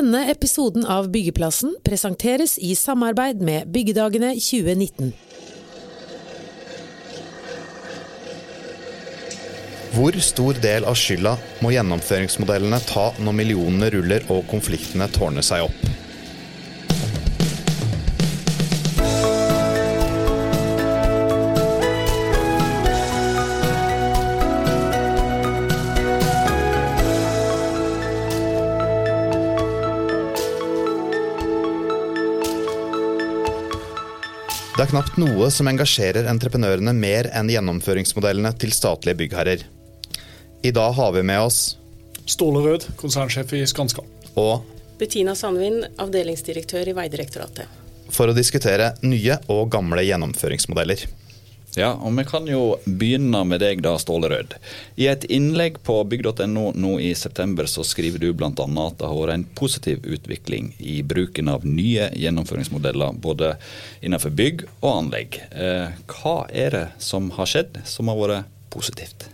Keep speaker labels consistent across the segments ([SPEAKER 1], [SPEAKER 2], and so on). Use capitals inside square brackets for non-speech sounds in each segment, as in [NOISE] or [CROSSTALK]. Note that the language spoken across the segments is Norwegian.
[SPEAKER 1] Denne episoden av Byggeplassen presenteres i samarbeid med Byggedagene 2019.
[SPEAKER 2] Hvor stor del av skylda må gjennomføringsmodellene ta når millionene ruller og konfliktene tårner seg opp? Er knapt noe som engasjerer entreprenørene mer enn gjennomføringsmodellene til statlige byggherrer. I dag har vi med oss
[SPEAKER 3] Ståle Rød, konsernsjef i Skanska.
[SPEAKER 2] og
[SPEAKER 4] Bettina Sandvin, avdelingsdirektør i Vegdirektoratet.
[SPEAKER 2] for å diskutere nye og gamle gjennomføringsmodeller.
[SPEAKER 5] Ja, og vi kan jo begynne med deg da, Ståle Rød. I et innlegg på bygg.no nå i september så skriver du bl.a. at det har vært en positiv utvikling i bruken av nye gjennomføringsmodeller både innenfor bygg og anlegg. Eh, hva er det som har skjedd som har vært positivt?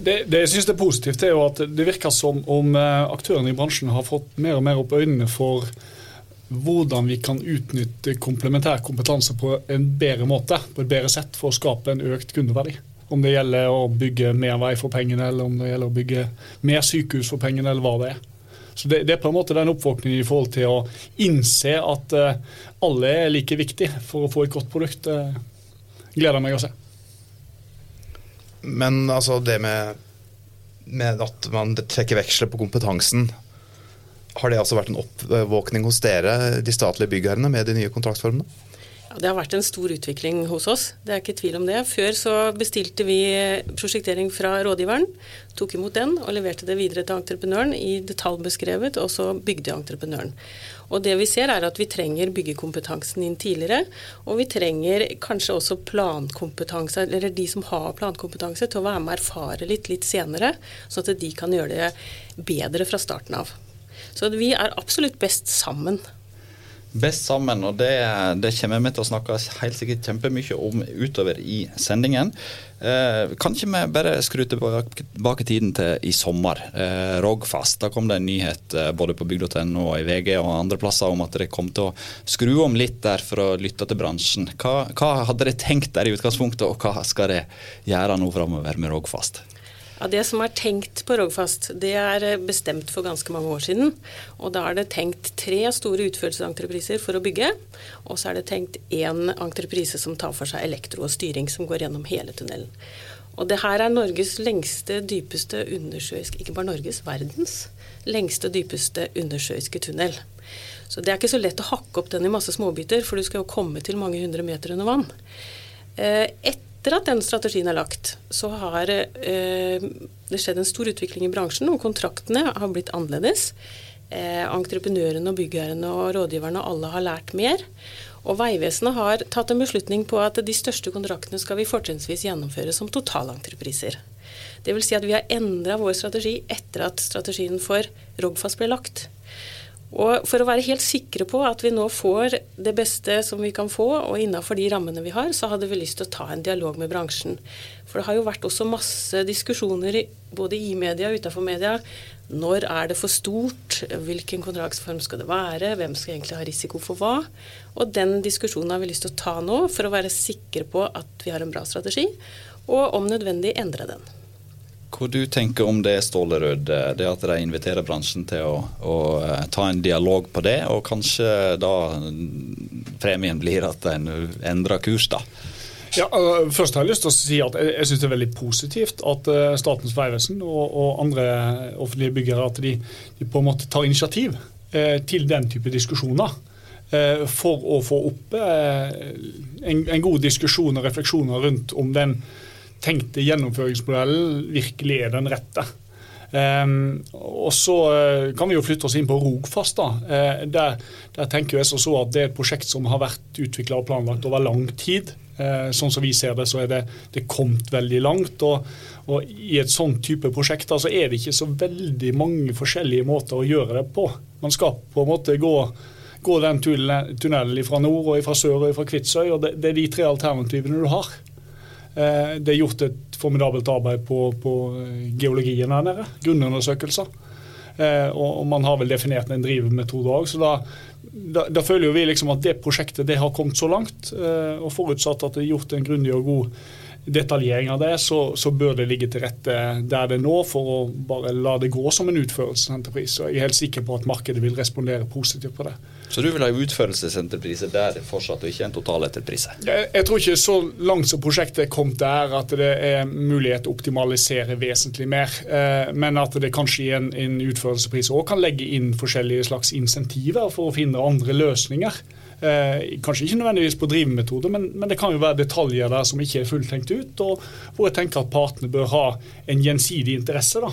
[SPEAKER 3] Det, det jeg synes er positivt, er jo at det virker som om eh, aktørene i bransjen har fått mer og mer opp øynene for hvordan vi kan utnytte komplementær kompetanse på en bedre måte, på et bedre sett, for å skape en økt kundeverdi. Om det gjelder å bygge mer vei for pengene, eller om det gjelder å bygge mer sykehus for pengene, eller hva det er. Så Det, det er på en måte den oppvåkningen i forhold til å innse at uh, alle er like viktig for å få et godt produkt. Uh, gleder meg å se.
[SPEAKER 2] Men altså det med, med at man trekker veksler på kompetansen, har det altså vært en oppvåkning hos dere, de statlige byggherrene, med de nye kontraktsformene?
[SPEAKER 4] Ja, det har vært en stor utvikling hos oss, det er ikke tvil om det. Før så bestilte vi prosjektering fra rådgiveren, tok imot den og leverte det videre til entreprenøren i detaljbeskrevet, og så bygde entreprenøren. Og det vi ser er at vi trenger byggekompetansen inn tidligere, og vi trenger kanskje også plankompetanse, eller de som har plankompetanse, til å være med og erfare litt litt senere, sånn at de kan gjøre det bedre fra starten av. Så vi er absolutt best sammen.
[SPEAKER 5] Best sammen, og det, det kommer vi til å snakke helt sikkert kjempemye om utover i sendingen. Eh, kan ikke vi bare skru tilbake, tiden til i sommer? Eh, Rogfast. Da kom det en nyhet eh, både på bygd.no og i VG og andre plasser om at dere kom til å skru om litt der for å lytte til bransjen. Hva, hva hadde dere tenkt der i utgangspunktet, og hva skal dere gjøre nå framover med Rogfast?
[SPEAKER 4] Ja, Det som er tenkt på Rogfast, det er bestemt for ganske mange år siden. Og Da er det tenkt tre store utførelsesentrepriser for å bygge. Og så er det tenkt én entreprise som tar for seg elektro og styring, som går gjennom hele tunnelen. Og det her er Norges lengste, dypeste undersjøiske Ikke bare Norges, verdens lengste, dypeste undersjøiske tunnel. Så det er ikke så lett å hakke opp den i masse småbiter, for du skal jo komme til mange hundre meter under vann. Et etter at den strategien er lagt, så har eh, det skjedd en stor utvikling i bransjen, og kontraktene har blitt annerledes. Eh, entreprenørene, og byggherrene og rådgiverne alle har lært mer. Og Vegvesenet har tatt en beslutning på at de største kontraktene skal vi fortrinnsvis gjennomføre som totalentrepriser. Dvs. Si at vi har endra vår strategi etter at strategien for Rogfast ble lagt. Og For å være helt sikre på at vi nå får det beste som vi kan få, og innafor de rammene vi har, så hadde vi lyst til å ta en dialog med bransjen. For det har jo vært også masse diskusjoner både i media og utafor media. Når er det for stort? Hvilken kontraktsform skal det være? Hvem skal egentlig ha risiko for hva? Og den diskusjonen har vi lyst til å ta nå, for å være sikre på at vi har en bra strategi, og om nødvendig endre den.
[SPEAKER 5] Hva du tenker om det, Ståle Rød, det at de inviterer bransjen til å, å, ta en dialog på det, og kanskje da premien blir at en endrer kurs, da?
[SPEAKER 3] Ja, først har jeg lyst til å si at jeg, syns det er veldig positivt at uh, Statens vegvesen og, og, andre offentlige byggere at de, de, på en måte tar initiativ til den type diskusjoner. For å få opp en, en god diskusjon og refleksjoner rundt om den tenkte gjennomføringsmodellen virkelig er den rette. Um, og Så uh, kan vi jo flytte oss inn på Rogfast. da. Uh, der, der, tenker jeg så at Det er et prosjekt som har vært utvikla og planlagt over lang tid. Uh, sånn som vi ser det, så er det, det kommet veldig langt. Og, og I et sånn type prosjekt så er det ikke så veldig mange forskjellige måter å gjøre det på. Man skal på en måte gå, gå den tunnelen fra nord og fra sør og fra Kvitsøy. og det, det er de tre alternativene du har. Det er gjort et formidabelt arbeid på, på geologien her nede. Grunnundersøkelser. Eh, og, man har vel definert en drivemetode òg. Så da, da, da, føler jo vi liksom at det prosjektet det har kommet så langt. Eh, og forutsatt at det er gjort en grundig og god detaljering av det, så, så, bør det ligge til rette der det er nå, for å bare la det gå som en utførelsesenterpris. Og jeg er helt sikker på at markedet vil respondere positivt på det.
[SPEAKER 5] Så du vil ha utførelsesenterpriser der fortsatt, og ikke en totaletterprise?
[SPEAKER 3] Jeg, jeg tror ikke så langt som prosjektet er kommet der at det er mulighet til å optimalisere vesentlig mer. Eh, men at det kanskje i en, en utførelsespris òg kan legge inn forskjellige slags insentiver for å finne andre løsninger. Eh, kanskje ikke nødvendigvis på drivmetode, men, men, det kan jo være detaljer der som ikke er fullt tenkt ut, og hvor jeg tenker at partene bør ha en gjensidig interesse da,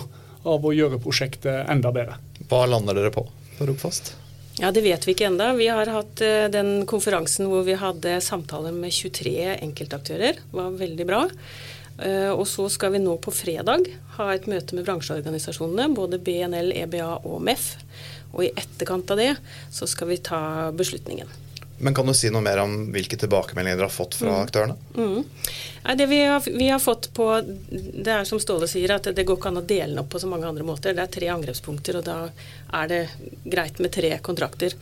[SPEAKER 3] av å gjøre prosjektet enda bedre.
[SPEAKER 2] Hva lander dere på på Rogfast?
[SPEAKER 4] Ja, Det vet vi ikke ennå. Vi har hatt uh, den konferansen hvor vi hadde samtaler med 23 enkeltaktører. Det var veldig bra. Uh, og så skal vi nå på fredag ha et møte med bransjeorganisasjonene, både BNL, EBA og MEF. Og i etterkant av det så skal vi ta beslutningen.
[SPEAKER 2] Men kan du si noe mer om hvilke tilbakemeldinger dere har fått fra mm. aktørene?
[SPEAKER 4] Mm. Nei, det vi har, vi har, fått på Det er som Ståle sier, at det går ikke an å dele den opp på så mange andre måter. Det er tre angrepspunkter, og da er det greit med tre kontrakter.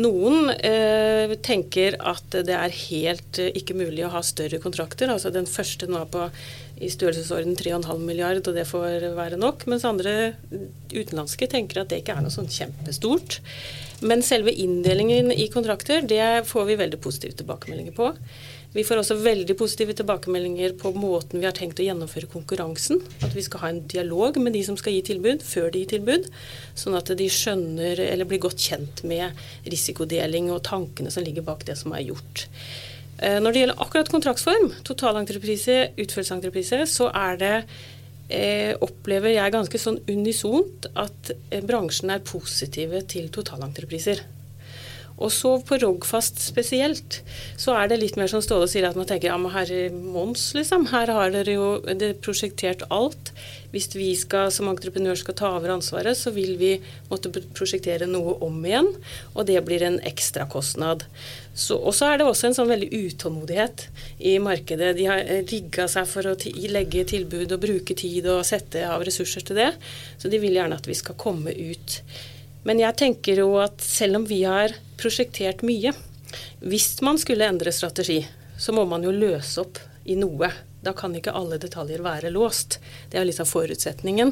[SPEAKER 4] Noen eh, tenker at det er helt eh, ikke mulig å ha større kontrakter. altså Den første nå er på i størrelsesorden 3,5 milliard, og det får være nok. Mens andre utenlandske tenker at det ikke er noe sånn kjempestort. Men selve inndelingen i kontrakter, det får vi veldig positive tilbakemeldinger på. Vi får også veldig positive tilbakemeldinger på måten vi har tenkt å gjennomføre konkurransen. At vi skal ha en dialog med de som skal gi tilbud, før de gir tilbud. Sånn at de skjønner eller blir godt kjent med risikodeling og tankene som ligger bak det som er gjort. Eh, når det gjelder akkurat kontraktsform, totalentreprise, utførelsesentreprise, så er det eh, opplever jeg ganske sånn unisont at eh, bransjen er positive til totalentrepriser. Og så på Rogfast spesielt, så er det litt mer som Ståle sier, at man tenker ja, men herre Mons, liksom. Her har dere jo det prosjektert alt. Hvis vi skal, som entreprenør skal ta over ansvaret, så vil vi måtte prosjektere noe om igjen. Og det blir en ekstrakostnad. Og så er det også en sånn veldig utålmodighet i markedet. De har eh, rigga seg for å legge tilbud og bruke tid og sette av ressurser til det. Så de vil gjerne at vi skal komme ut. Men jeg tenker jo at selv om vi har prosjektert mye, hvis man skulle endre strategi, så må man jo løse opp i noe. Da kan ikke alle detaljer være låst. Det er litt av forutsetningen.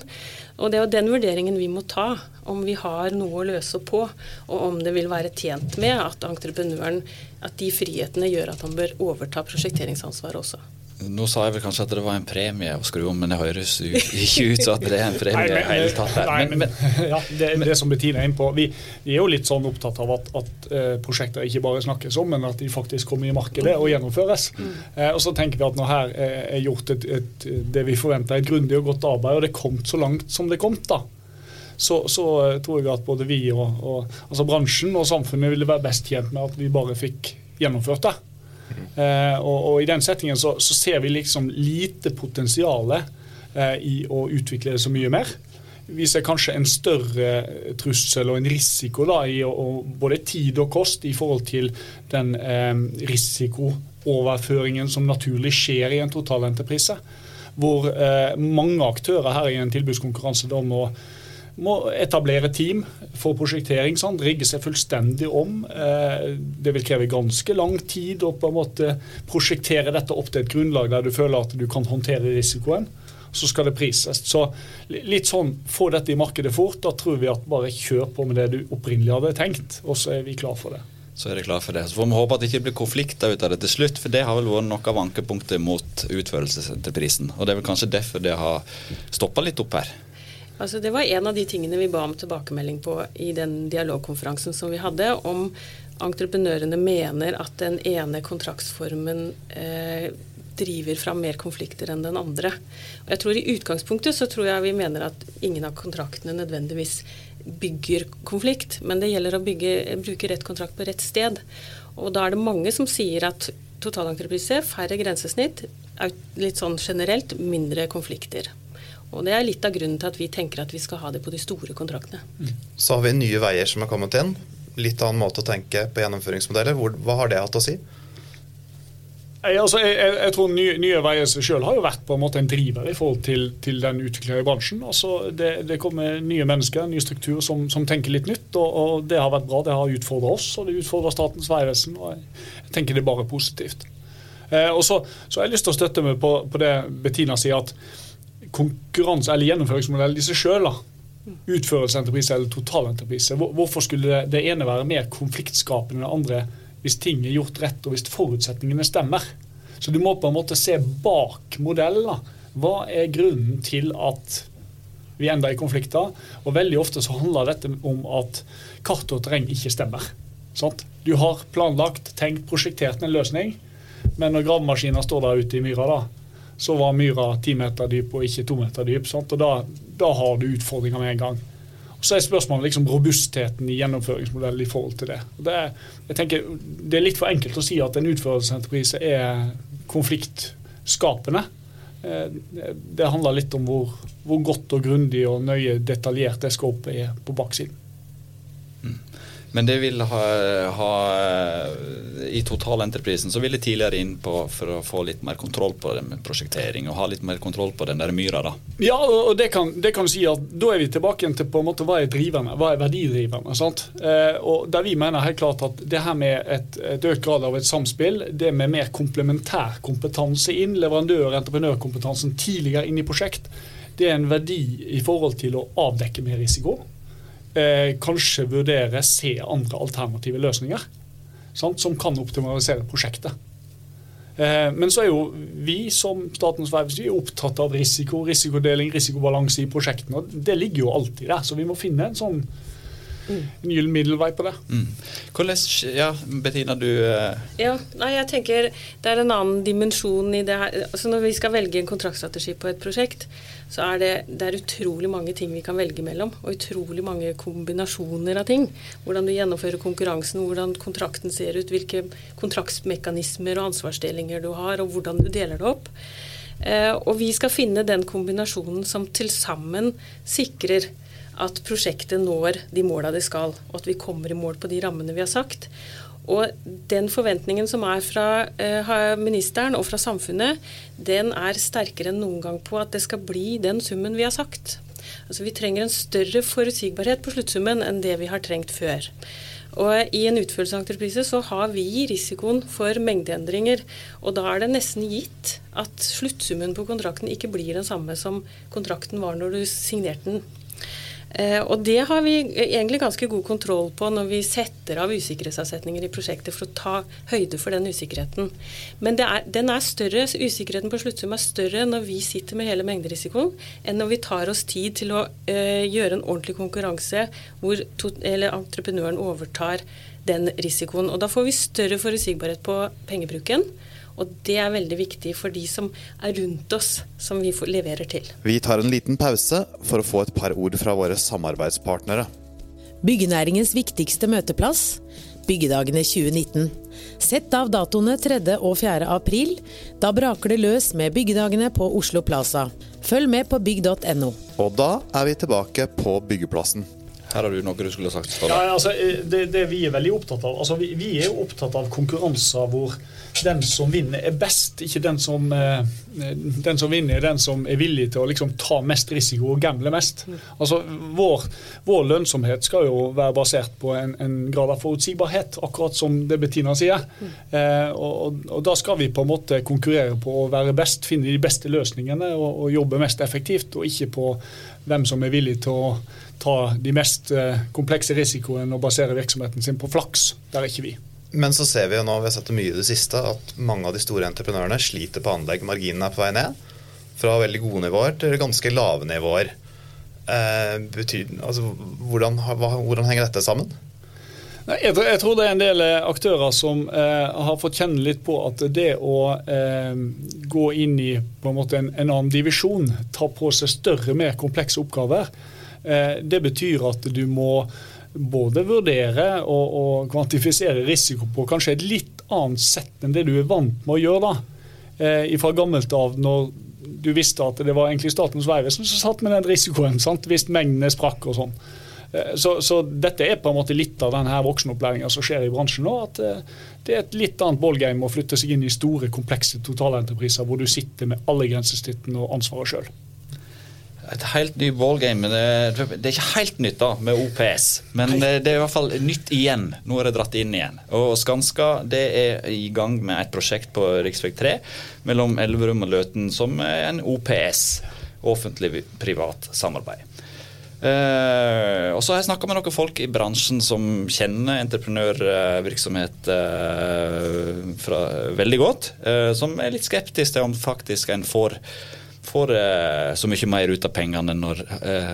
[SPEAKER 4] Og det er jo den vurderingen vi må ta, om vi har noe å løse på, og om det vil være tjent med at entreprenøren, at de frihetene gjør at han bør overta prosjekteringsansvaret også.
[SPEAKER 5] Nå sa jeg vel kanskje at det var en premie å skru om, men det høres [LAUGHS] ikke ut som at det er en premie i hele tatt.
[SPEAKER 3] Nei, men, [LAUGHS] ja, det, det som Bettina er inne på, vi, vi, er jo litt sånn opptatt av at, at uh, prosjekter ikke bare snakkes om, men at de faktisk kommer i markedet og gjennomføres. Mm. Uh, og så tenker vi at nå her er gjort et, et, det vi forventer et grundig og godt arbeid, og det er kommet så langt som det er kommet, da, så, så, eh, tror jeg at både vi og, og altså bransjen og samfunnet ville være best tjent med at vi bare fikk gjennomført det. Eh, og, og, i den settingen så, så, ser vi liksom lite potensial eh, i å utvikle det så mye mer. Vi ser kanskje en større trussel og en risiko da, i å, både tid og kost i forhold til den eh, risikooverføringen som naturlig skjer i en totalentreprise. Hvor eh, mange aktører her i en tilbudskonkurranse da må må etablere team for prosjektering. Sant? Rigge seg fullstendig om. Eh, det vil kreve ganske lang tid å på en måte prosjektere dette opp til et grunnlag der du føler at du kan håndtere risikoen. Så skal det prises. Så litt sånn, få dette i markedet fort. Da tror vi at bare kjør på med det du opprinnelig hadde tenkt, og så er vi klar for det
[SPEAKER 5] så er det klar for det. Så får vi håpe at det ikke blir konflikter ut av det til slutt, for det har vel vært noe av ankepunktet mot utførelsesenterprisen. Og det er vel kanskje derfor det har stoppa litt opp her.
[SPEAKER 4] Altså, det var en av de tingene vi ba om tilbakemelding på i den dialogkonferansen som vi hadde, om entreprenørene mener at den ene kontraktsformen eh, driver fram mer konflikter enn den andre. Og jeg tror I utgangspunktet så tror jeg vi mener at ingen av kontraktene nødvendigvis bygger konflikt, men det gjelder å bygge, bruke rett kontrakt på rett sted. Og da er det mange som sier at totalentreprise, færre grensesnitt, litt sånn generelt mindre konflikter. Og Det er litt av grunnen til at vi tenker at vi skal ha det på de store kontraktene. Mm.
[SPEAKER 2] Så har vi Nye Veier som har kommet inn. Litt annen måte å tenke på gjennomføringsmodeller. Hvor, hva har det hatt å si?
[SPEAKER 3] Jeg, altså, jeg, jeg, tror Nye, nye Veier seg selv har jo vært på en måte en driver i forhold til, til den utviklinga i bransjen. Altså, det, det, kommer nye mennesker, ny struktur som, som tenker litt nytt. Og, og, det har vært bra. Det har utfordra oss, og det utfordrer Statens vegvesen. Og jeg tenker det er bare positivt. Eh, og så, så har jeg lyst til å støtte meg på, på det Bettina sier, at konkurranse, eller gjennomføringsmodell i seg sjøl utførelsesentreprise eller totalentreprise. Hvorfor skulle det, det ene være mer konfliktskapende enn det andre hvis ting er gjort rett, og hvis forutsetningene stemmer. Så du må på en måte se bak modellen. Hva er grunnen til at vi ender i konflikter? Og veldig ofte så handler dette om at kart og terreng ikke stemmer. Sant? Du har planlagt, tenkt, prosjektert en løsning, men når gravemaskinen står der ute i myra, da, så var myra ti meter dyp og ikke to meter dyp. Sant? Og da, da har du utfordringer med en gang. Så er spørsmålet liksom robustheten i gjennomføringsmodellen i forhold til det. det er, jeg tenker, det er litt for enkelt å si at en utførelsesentreprise er konfliktskapende. Eh, det handler litt om hvor, hvor godt og grundig og nøye detaljert det skåpet er på baksiden.
[SPEAKER 5] Men det vil ha, ha I totalentreprisen så vil det tidligere inn på for å få litt mer kontroll på det med prosjektering og ha litt mer kontroll på den der myra. da.
[SPEAKER 3] Ja, og det kan, det kan si at da er vi tilbake til på en måte hva er driverne, hva er verdidriverne. sant? Eh, og Der vi mener helt klart at det her med et, et økt grad av et samspill, det med mer komplementær kompetanse inn, leverandør- og entreprenørkompetansen tidligere inn i prosjekt, det er en verdi i forhold til å avdekke mer risiko eh, kanskje vurdere se andre alternative løsninger sant, som kan optimalisere prosjektet. Eh, men så er jo vi som Statens vegvesen opptatt av risiko, risikodeling, risikobalanse i prosjektene. Det ligger jo alltid der, så vi må finne en sånn en gyllen middelvei på det. Mm.
[SPEAKER 5] Hvordan, ja, Bettina, du uh...
[SPEAKER 4] Ja, nei, jeg tenker Det er en annen dimensjon i det her. Altså Når vi skal velge en kontraktstrategi på et prosjekt, så er det, det er utrolig mange ting vi kan velge mellom. Og utrolig mange kombinasjoner av ting. Hvordan du gjennomfører konkurransen, hvordan kontrakten ser ut, hvilke kontraktsmekanismer og ansvarsdelinger du har, og hvordan du deler det opp. Uh, og vi skal finne den kombinasjonen som til sammen sikrer at prosjektet når de måla det skal, og at vi kommer i mål på de rammene vi har sagt. Og den forventningen som er fra uh, ministeren og fra samfunnet, den er sterkere enn noen gang på at det skal bli den summen vi har sagt. Altså Vi trenger en større forutsigbarhet på sluttsummen enn det vi har trengt før. Og I en utførelsesentreprise så har vi risikoen for mengdeendringer. Og da er det nesten gitt at sluttsummen på kontrakten ikke blir den samme som kontrakten var når du signerte den. Eh, og det har vi egentlig ganske god kontroll på når vi setter av usikkerhetsavsetninger i prosjektet for å ta høyde for den usikkerheten. Men er, den er større, usikkerheten på sluttsum er større når vi sitter med hele mengderisikoen, enn når vi tar oss tid til å uh, gjøre en ordentlig konkurranse hvor to, entreprenøren overtar den risikoen. Og da får vi større forutsigbarhet på pengebruken. Og det er veldig viktig for de som er rundt oss, som vi leverer til.
[SPEAKER 2] Vi tar en liten pause for å få et par ord fra våre samarbeidspartnere.
[SPEAKER 1] Byggenæringens viktigste møteplass, Byggedagene 2019. Sett av datoene 3. og 4. april. Da braker det løs med Byggedagene på Oslo Plaza. Følg med på bygg.no.
[SPEAKER 2] Og da er vi tilbake på byggeplassen.
[SPEAKER 5] Her har du noe du skulle sagt.
[SPEAKER 3] Ja, altså, det, det, vi er veldig opptatt av. Altså, vi, vi er opptatt av konkurranser hvor den som vinner, er best. Ikke den som, eh, den som vinner, er den som er villig til å liksom ta mest risiko og gamble mest. Altså, vår, vår, lønnsomhet skal jo være basert på en, en, grad av forutsigbarhet, akkurat som det Bettina sier. Eh, og, og, da skal vi på en måte konkurrere på å være best, finne de beste løsningene og, og jobbe mest effektivt, og ikke på hvem som er villig til å ta de mest eh, komplekse risikoene og basere virksomheten sin på flaks. Der er ikke vi.
[SPEAKER 2] Men så ser vi jo nå, vi har sett det mye i det siste, at mange av de store entreprenørene sliter på anlegg. Marginene er på vei ned. Fra veldig gode nivåer til ganske lave nivåer. Eh, betyr, altså, hvordan, hvordan, henger dette sammen?
[SPEAKER 3] Jeg, jeg, tror det er en del eh, aktører som eh, har fått kjenne litt på at det å eh, gå inn i en, en, en annen divisjon, ta på seg større, mer komplekse oppgaver, eh, det betyr at du må både vurdere og, og, kvantifisere risiko på kanskje et litt annet sett enn det du er vant med å gjøre. da. Eh, fra gammelt av, når du visste at det var egentlig Statens vegvesen som satt med den risikoen, sant? hvis mengdene sprakk og sånn. Så, så, dette er på en måte litt av denne voksenopplæringa som skjer i bransjen nå. at Det er et litt annet ballgame å flytte seg inn i store, komplekse totalentrepriser hvor du sitter med alle grensesnittene og ansvaret sjøl
[SPEAKER 5] et helt ny ballgame. Det, det er ikke helt nytt da, med OPS, men det, det, er i hvert fall nytt igjen. Nå er det dratt inn igjen. Og Skanska det er i gang med et prosjekt på rv. 3 mellom Elverum og Løten som er en OPS. Offentlig-privat samarbeid. Eh, og så har jeg snakka med noen folk i bransjen som kjenner entreprenørvirksomhet uh, fra, veldig godt. uh, som er litt skeptiske til om faktisk en får får så mye mer ut av pengene når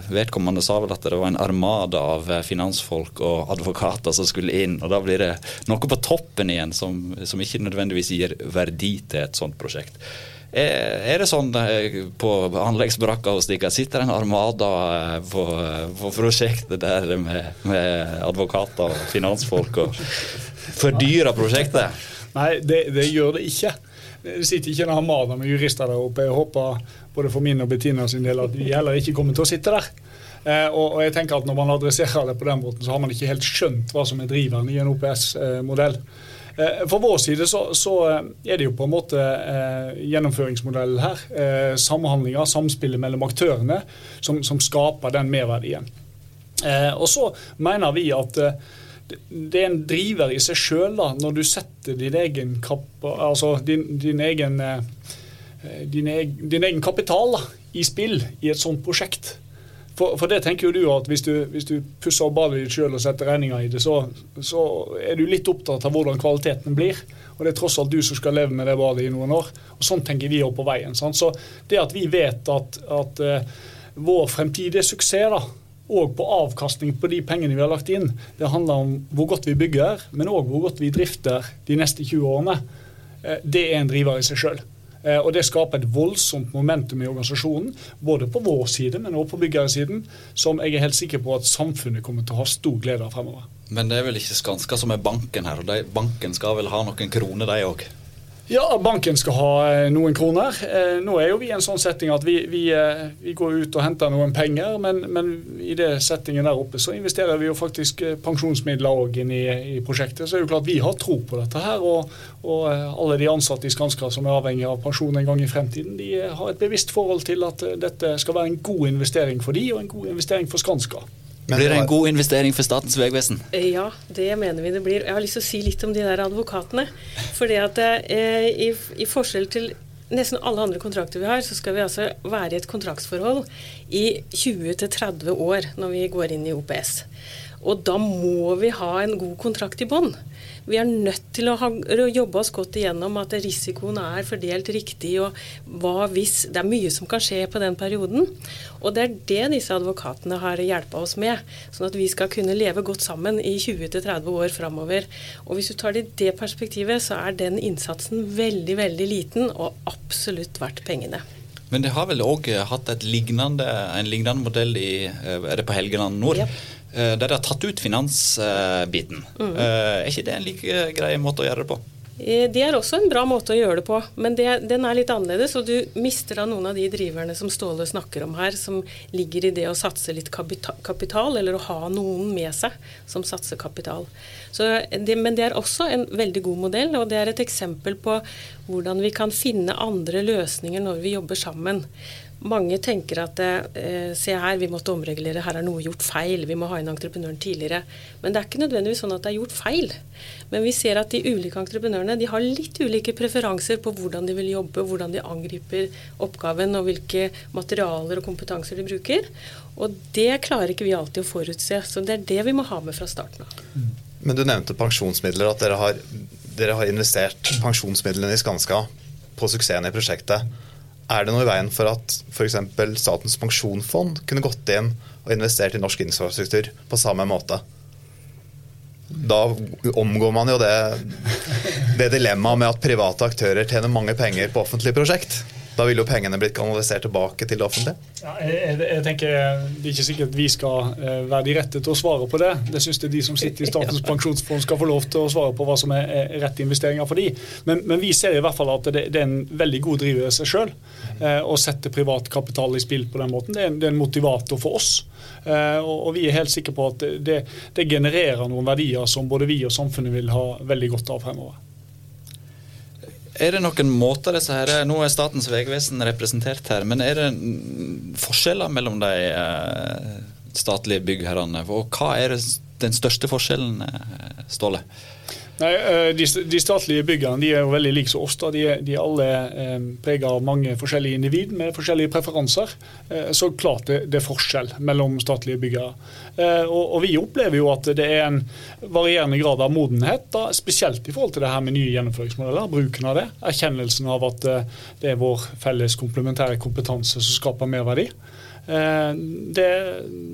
[SPEAKER 5] vedkommende sa vel at det var en armada av finansfolk og advokater som skulle inn. og Da blir det noe på toppen igjen som, som ikke nødvendigvis gir verdi til et sånt prosjekt. Er det sånn på anleggsbrakka hos dere? Sitter en armada på, på prosjektet der med, med, advokater og finansfolk og fordyrer prosjektet?
[SPEAKER 3] Nei, det, det gjør det ikke. Det sitter ikke en armada med jurister der oppe. Jeg håper både for min og Bettina sin del at vi heller ikke kommer til å sitte der. Eh, og, jeg tenker at Når man adresserer det på den måten, så har man ikke helt skjønt hva som er driveren i en OPS-modell. Eh, for vår side så, så, eh, er det jo på en måte eh, gjennomføringsmodellen her. Eh, samhandlinga, samspillet mellom aktørene, som, som skaper den merverdien. Eh, og så mener vi at det er en driver i seg sjøl når du setter din egen, altså din, din egen Eh, din, egen, din egen kapital da, i spill i et sånt prosjekt. For, for, det tenker jo du at hvis du, hvis du pusser opp badet ditt sjøl og setter regninga i det, så, så, er du litt opptatt av hvordan kvaliteten blir. Og det er tross alt du som skal leve med det badet i noen år. Og sånn tenker vi òg på veien. Sant? Så det at vi vet at, at uh, vår fremtidige suksess da, og på avkastning på de pengene vi har lagt inn, det handler om hvor godt vi bygger, men òg hvor godt vi drifter de neste 20 årene. Uh, det er en driver i seg sjøl. Eh, og Det skaper et voldsomt momentum i organisasjonen, både på vår side, men også på byggersiden, som jeg er helt sikker på at samfunnet kommer til å ha stor glede av fremover.
[SPEAKER 5] Men det er vel ikke Skanska som er banken her, og de, banken skal vel ha noen kroner, de òg?
[SPEAKER 3] Ja, banken skal ha eh, noen kroner. Eh, nå er jo vi i en sånn setting at vi, vi, eh, vi går ut og henter noen penger, men, men, i det settingen der oppe så investerer vi jo faktisk pensjonsmidler òg inn i, i, prosjektet. Så er det jo klart vi har tro på dette her. Og, og alle de ansatte i Skanska som er avhengig av pensjon en gang i fremtiden, de har et bevisst forhold til at dette skal være en god investering for de, og en god investering for Skanska.
[SPEAKER 5] Men blir det en god investering for Statens vegvesen?
[SPEAKER 4] Ja, det mener vi det blir. Jeg har lyst til å si litt om de der advokatene. Fordi at eh, i, i, forskjell til nesten alle andre kontrakter vi har, så skal vi altså være i et kontraktsforhold i 20-30 år når vi går inn i OPS. Og da må vi ha en god kontrakt i bånn. Vi er nødt til å, ha, å, jobbe oss godt igjennom at risikoen er fordelt riktig, og hva hvis Det er mye som kan skje på den perioden. Og det er det disse advokatene har hjulpet oss med, sånn at vi skal kunne leve godt sammen i 20-30 år framover. Og hvis du tar det i det perspektivet, så er den innsatsen veldig, veldig liten, og absolutt verdt pengene.
[SPEAKER 5] Men det har vel òg hatt lignende, en lignende modell i, eh, er det på Helgeland nord? Yep. Eh, der de har tatt ut finansbiten. Mm. Er ikke det en like grei måte å gjøre det på?
[SPEAKER 4] Eh, det er også en bra måte å gjøre det på, men det, den er litt annerledes. Og du mister av noen av de driverne som Ståle snakker om her, som ligger i det å satse litt kapital, eller å ha noen med seg som satser kapital. Det, men det er også en veldig god modell, og det er et eksempel på hvordan vi kan finne andre løsninger når vi jobber sammen. Mange tenker at eh, se her, vi måtte omregulere, her er noe gjort feil, vi må ha inn entreprenøren tidligere. Men det er ikke nødvendigvis sånn at det er gjort feil. Men vi ser at de ulike entreprenørene de har litt ulike preferanser på hvordan de vil jobbe, hvordan de angriper oppgaven og hvilke materialer og kompetanser de bruker. Og det klarer ikke vi alltid å forutse. Så det er det vi må ha med fra starten av.
[SPEAKER 2] Men du nevnte pensjonsmidler, at dere har, dere har investert pensjonsmidlene i Skanska på suksessen i prosjektet. Er det noe i veien for at f.eks. Statens pensjonsfond kunne gått inn og investert i norsk infrastruktur på samme måte? Da omgår man jo det, det dilemmaet med at private aktører tjener mange penger på offentlige prosjekt. Da ville jo pengene blitt kanalisert tilbake til det offentlige.
[SPEAKER 3] Ja, jeg, jeg, tenker Det er ikke sikkert vi skal uh, være de rette til å svare på det. Det syns jeg de som sitter i Statens [LAUGHS] pensjonsfond skal få lov til å svare på hva som er, rette investeringer for de. Men, men, vi ser i hvert fall at det, det er en veldig god driver i seg sjøl uh, å sette privat kapital i spill på den måten. Det er en, det er en motivator for oss. Uh, og, og, vi er helt sikre på at det, det genererer noen verdier som både vi og samfunnet vil ha veldig godt av fremover.
[SPEAKER 5] Er det noen måter disse her, Nå er Statens vegvesen representert her, men er det forskjeller mellom de eh, statlige byggherrene? Og hva er den største forskjellen, eh, Ståle?
[SPEAKER 3] Nei, eh, de, de, statlige byggene de er jo veldig like som oss. da. De, de er alle eh, preget av mange forskjellige individ med forskjellige preferanser. Eh, så klart det, det, er forskjell mellom statlige byggere. Eh, og, og, Vi opplever jo at det er en varierende grad av modenhet, da, spesielt i forhold til det her med nye gjennomføringsmodeller. Bruken av det. Erkjennelsen av at eh, det er vår felles komplementære kompetanse som skaper merverdi. Eh, det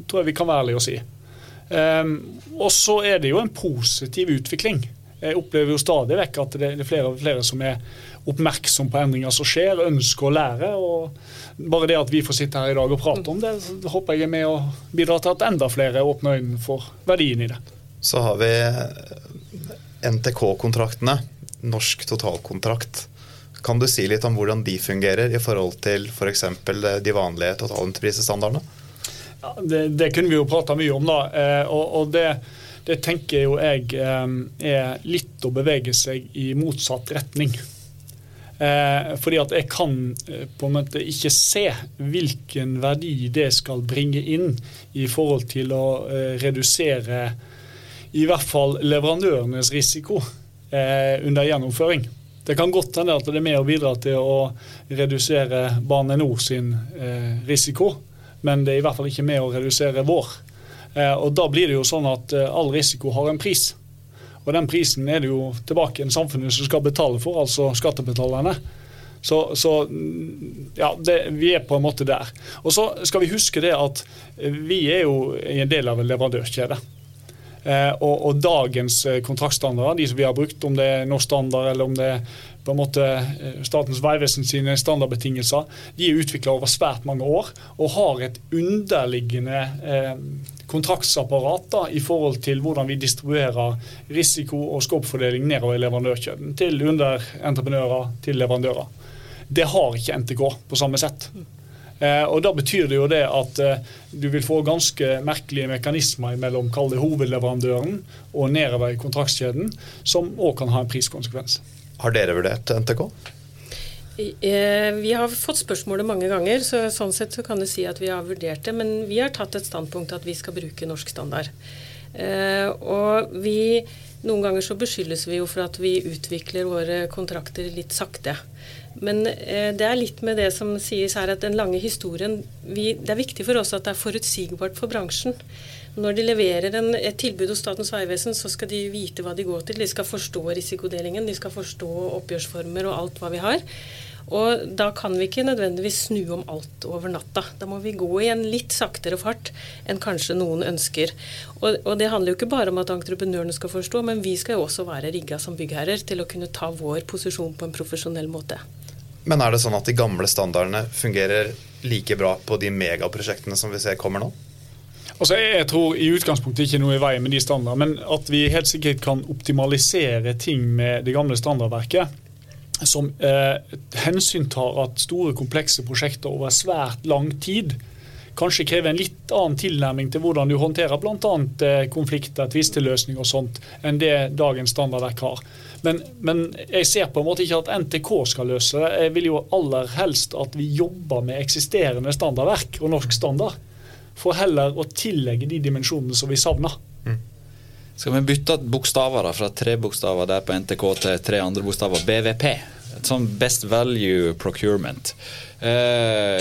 [SPEAKER 3] tror jeg vi kan være ærlige å si. og så er det jo en positiv utvikling. Jeg opplever jo stadig vekk at det er flere og flere som er oppmerksom på endringer som skjer, ønsker å lære. og Bare det at vi får sitte her i dag og prate om det, håper jeg er med å bidra til at enda flere åpner øynene for verdien i det.
[SPEAKER 2] Så har vi NTK-kontraktene, Norsk totalkontrakt. Kan du si litt om hvordan de fungerer i forhold til f.eks. For de vanlige totalentreprisestandardene?
[SPEAKER 3] Ja, det, det, kunne vi jo prata mye om, da. Eh, og, og det det tenker jo jeg eh, er litt å bevege seg i motsatt retning. Eh, fordi at jeg kan eh, på en måte ikke se hvilken verdi det skal bringe inn i forhold til å redusere i hvert fall leverandørenes risiko under gjennomføring. Det kan godt hende at det er med å bidra til å redusere Bane NOR sin risiko, men det er i hvert fall ikke med å redusere vår. Eh, og Da blir det jo sånn at eh, all risiko har en pris. Og Den prisen er det jo tilbake en samfunnet som skal betale for, altså skattebetalerne. Så, så ja, det, vi er på en måte der. Og så skal vi huske det at vi er jo en del av en leverandørkjede. Eh, og, og, dagens kontraktstandarder, de som vi har brukt, om det er norsk standard eller om det er på en måte Statens vegvesen sine standardbetingelser, de er utvikla over svært mange år og har et underliggende eh, kontraktsapparat da, i forhold til hvordan vi distribuerer risiko og skåpfordeling nedover i leverandørkjeden. Til underentreprenører, til leverandører. Det har ikke NTK på samme sett. Eh, og Da betyr det jo det at eh, du vil få ganske merkelige mekanismer mellom hovedleverandøren og nedover i kontraktskjeden, som òg kan ha en priskonsekvens.
[SPEAKER 2] Har dere vurdert NTK?
[SPEAKER 4] Eh, vi har fått spørsmålet mange ganger, så sånn sett så kan du si at vi har vurdert det. Men vi har tatt et standpunkt at vi skal bruke norsk standard. Eh, og vi Noen ganger så beskyldes vi jo for at vi utvikler våre kontrakter litt sakte. Men eh, det er litt med det som sies her, at den lange historien vi, Det er viktig for oss at det er forutsigbart for bransjen. Når de leverer en, et tilbud hos Statens vegvesen, så skal de vite hva de går til. De skal forstå risikodelingen, de skal forstå oppgjørsformer og alt hva vi har. Og da kan vi ikke nødvendigvis snu om alt over natta. Da må vi gå i en litt saktere fart enn kanskje noen ønsker. Og, og det handler jo ikke bare om at entreprenørene skal forstå, men vi skal jo også være rigga som byggherrer til å kunne ta vår posisjon på en profesjonell måte.
[SPEAKER 2] Men er det sånn at de gamle standardene fungerer like bra på de megaprosjektene som vi ser kommer nå?
[SPEAKER 3] Altså, jeg tror i utgangspunktet ikke noe i veien med de standardene, men at vi helt sikkert kan optimalisere ting med det gamle standardverket som eh, hensyntar at store, komplekse prosjekter over svært lang tid kanskje krever en litt annen tilnærming til hvordan du håndterer bl.a. Eh, konflikter, tvisteløsning og sånt, enn det dagens standardverk har. Men, men, jeg ser på en måte ikke at NTK skal løse det. Jeg vil jo aller helst at vi jobber med eksisterende standardverk og norsk standard, for heller å tillegge de dimensjonene som vi savner. Mm.
[SPEAKER 5] Skal vi bytte bokstaver da, fra tre bokstaver der på NTK til tre andre bokstaver? BVP. Et sånn Best Value Procurement. Uh,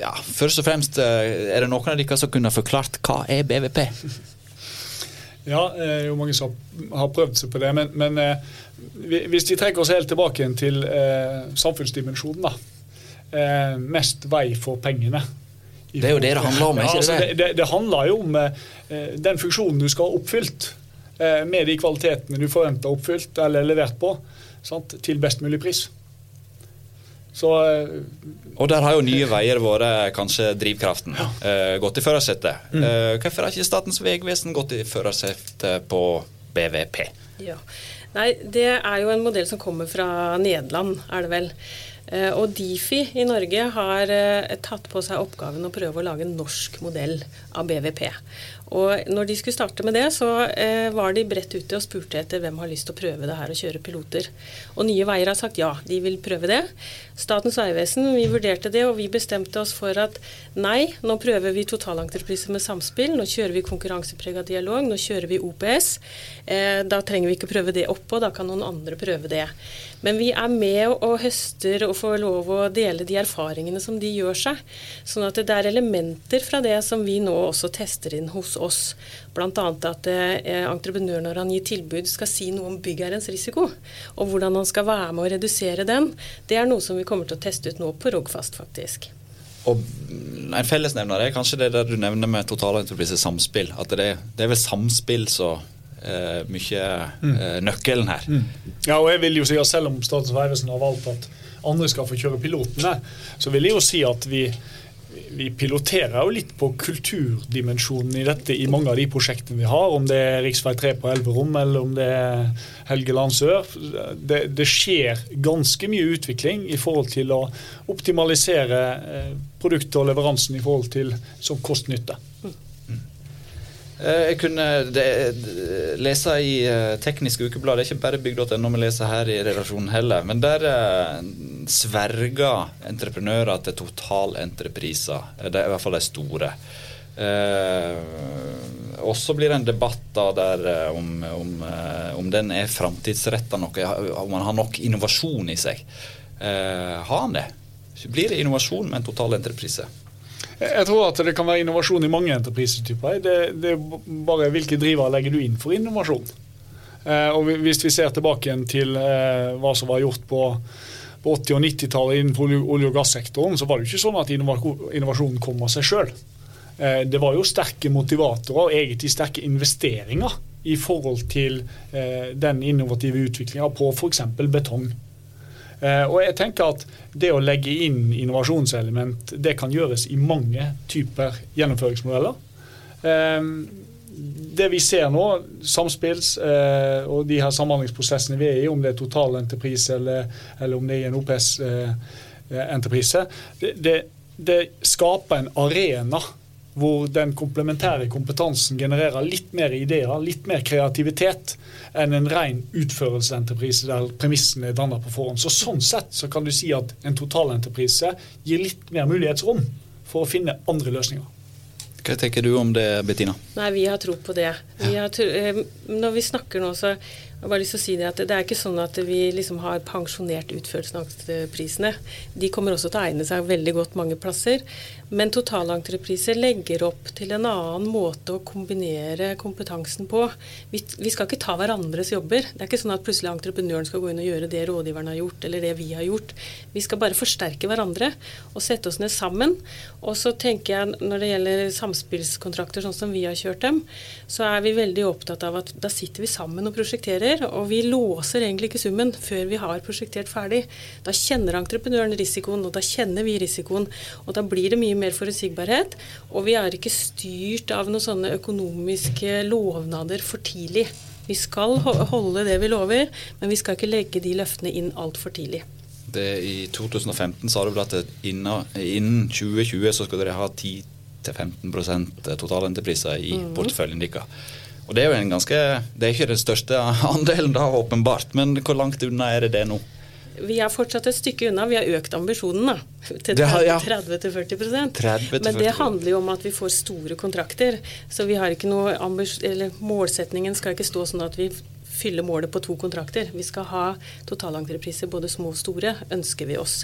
[SPEAKER 5] ja, først og fremst, uh, er det noen av dere som kunne forklart hva er BVP? [LAUGHS]
[SPEAKER 3] Ja, det er jo mange som har prøvd seg på det. Men, men hvis vi trekker oss helt tilbake til samfunnsdimensjonen, da. mest vei for pengene.
[SPEAKER 5] Det er jo det det handler om,
[SPEAKER 3] ikke
[SPEAKER 5] ja,
[SPEAKER 3] altså, det, det, det, handler jo om eh, den funksjonen du skal ha oppfylt, eh, med de kvalitetene du forventer oppfylt eller levert på, sant, til best mulig pris. Så,
[SPEAKER 5] og der har jo Nye Veier vært kanskje drivkraften. Ja. Uh, gått i førersetet. Mm. Uh, hvorfor har ikke Statens vegvesen gått i førersetet på BVP?
[SPEAKER 4] Ja. Nei, det er jo en modell som kommer fra Nederland, er det vel. Uh, og Difi i Norge har tatt på seg oppgaven å prøve å lage en norsk modell av BVP. Og når de skulle starte med det, så eh, var de bredt ute og spurte etter hvem har lyst til å prøve det her og kjøre piloter. Og Nye Veier har sagt ja, de vil prøve det. Statens vegvesen, vi vurderte det, og vi bestemte oss for at nei, nå prøver vi totalentrepriser med samspill, nå kjører vi konkurranseprega dialog, nå kjører vi OPS. Eh, da trenger vi ikke prøve det oppå, da kan noen andre prøve det. Men vi er med og høster og får lov å dele de erfaringene som de gjør seg. Sånn at det er elementer fra det som vi nå også tester inn hos oss. Bl.a. at eh, entreprenør når han gir tilbud skal si noe om byggherrens risiko. Og hvordan han skal være med å redusere den. Det er noe som vi kommer til å teste ut nå på Rogfast, faktisk.
[SPEAKER 5] Og En fellesnevner er kanskje det der du nevner med totalentreprise samspill. At det, det er vel samspill som uh, mye uh, nøkkelen her. Mm.
[SPEAKER 3] Ja, og jeg vil jo si at Selv om Statens vegvesen har valgt at andre skal få kjøre pilotene, så vil jeg jo si at vi, vi piloterer jo litt på kulturdimensjonen i dette i mange av de prosjektene vi har. Om det er rv. 3 på Elverum eller om det er Helgeland sør. Det, det, skjer ganske mye utvikling i forhold til å optimalisere eh, produktet og leveransen i forhold til som kost-nytte.
[SPEAKER 5] Eh, jeg kunne lese i Teknisk Ukeblad, det er ikke bare bygg.no vi leser her i redaksjonen heller, men der sverger entreprenører til totalentrepriser. Det er i hvert fall de store. Eh, og så blir det en debatt da der om, om, om den er framtidsretta nok, om man har nok innovasjon i seg. har han det? Blir det innovasjon med en totalentreprise?
[SPEAKER 3] Jeg tror at det kan være innovasjon i mange entreprisetyper. Det, det er bare hvilke driver legger du inn for innovasjon. Eh, og Hvis vi ser tilbake igjen til eh, hva som var gjort på, på 80- og 90-tallet innenfor olje- og gassektoren, så var det ikke sånn at innovasjonen kom av seg sjøl. Eh, det var jo sterke motivatorer og egentlig sterke investeringer i forhold til eh, den innovative utviklinga på f.eks. betong. Eh, og jeg tenker at Det å legge inn innovasjonselement det kan gjøres i mange typer gjennomføringsmodeller. Eh, det vi ser nå, samspills eh, og de her samhandlingsprosessene vi er i, om det er totalentreprise eller, eller om det er en OPS-entreprise, det, det, det skaper en arena hvor den komplementære kompetansen genererer litt mer ideer, litt mer kreativitet enn en ren utførelsesentreprise der premissene er dannet på forhånd. Så Sånn sett så kan du si at en totalentreprise gir litt mer mulighetsrom for å finne andre løsninger.
[SPEAKER 5] Hva tenker du om det, Bettina?
[SPEAKER 4] Nei, Vi har tro på det. Vi tro, eh, når vi snakker nå, så jeg har bare lyst til å si Det at det er ikke sånn at vi liksom har pensjonert utførelsen De kommer også til å egne seg veldig godt mange plasser. Men totalentrepriser legger opp til en annen måte å kombinere kompetansen på. Vi, vi, skal ikke ta hverandres jobber. Det er ikke sånn at plutselig entreprenøren skal gå inn og gjøre det rådgiveren har gjort, eller det vi har gjort. Vi skal bare forsterke hverandre og sette oss ned sammen. Og så tenker jeg når det gjelder samspillskontrakter sånn som vi har kjørt dem, så er vi veldig opptatt av at da sitter vi sammen og prosjekterer. Og vi låser egentlig ikke summen før vi har prosjektert ferdig. Da kjenner entreprenøren risikoen, og da kjenner vi risikoen. Og da blir det mye mye mer forutsigbarhet. Og vi er ikke styrt av noen sånne økonomiske lovnader for tidlig. Vi skal holde det vi lover, men vi skal ikke legge de løftene inn altfor tidlig.
[SPEAKER 5] Det, I 2015 sa du vel at innen, innen 2020 så skal dere ha 10-15% totalentrepriser i mm. porteføljen deres. Og Det er jo en ganske, det er ikke den største [LAUGHS] andelen, da, åpenbart, men hvor langt unna er det det nå?
[SPEAKER 4] Vi er fortsatt et stykke unna. Vi har økt ambisjonen da, til 30-40% Men det handler jo om at vi får store kontrakter. Så vi har ikke noe målsetningen skal ikke stå sånn at vi fyller målet på to kontrakter. Vi skal ha totalentrepriser, både små og store, ønsker vi oss.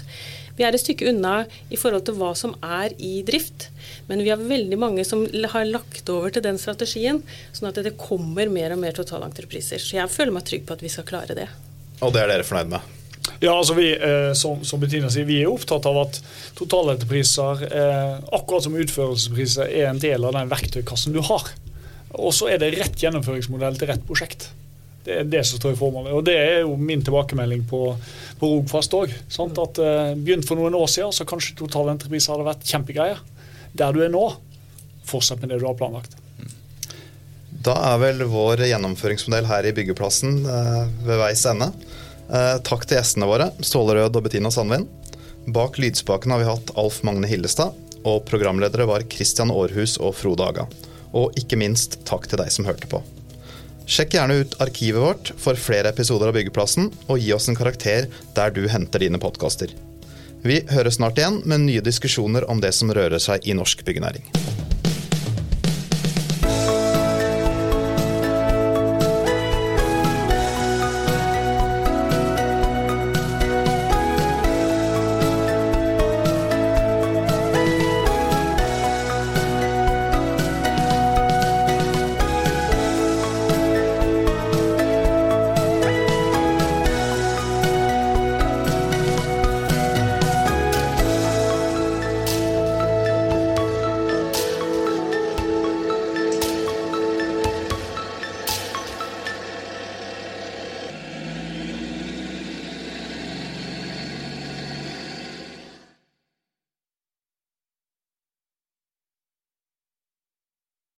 [SPEAKER 4] Vi er et stykke unna i forhold til hva som er i drift, men vi har veldig mange som har lagt over til den strategien, sånn at det kommer mer og mer totalentrepriser. Så jeg føler meg trygg på at vi skal klare det.
[SPEAKER 2] Og det er dere fornøyd med?
[SPEAKER 3] Ja, altså vi, eh, som, som, Bettina sier, vi er opptatt av at totalentrepriser, eh, akkurat som utførelsespriser, er en del av den verktøykassen du har. Og så er det rett gjennomføringsmodell til rett prosjekt. Det er det som står i formålet. Og det er jo min tilbakemelding på, på Rogfast òg. Uh, Begynt for noen år siden, så kanskje totalentrepriser hadde vært kjempegreier. Der du er nå, fortsett med det du har planlagt.
[SPEAKER 2] Da er vel vår gjennomføringsmodell her i byggeplassen ved veis ende. Uh, takk til gjestene våre, Ståle Rød og Bettina Sandvin. Bak lydspaken har vi hatt Alf Magne Hillestad, og programledere var Christian Aarhus og Frode Aga. Og ikke minst takk til deg som hørte på. Sjekk gjerne ut arkivet vårt for flere episoder av Byggeplassen, og gi oss en karakter der du henter dine podkaster. Vi høres snart igjen med nye diskusjoner om det som rører seg i norsk byggenæring.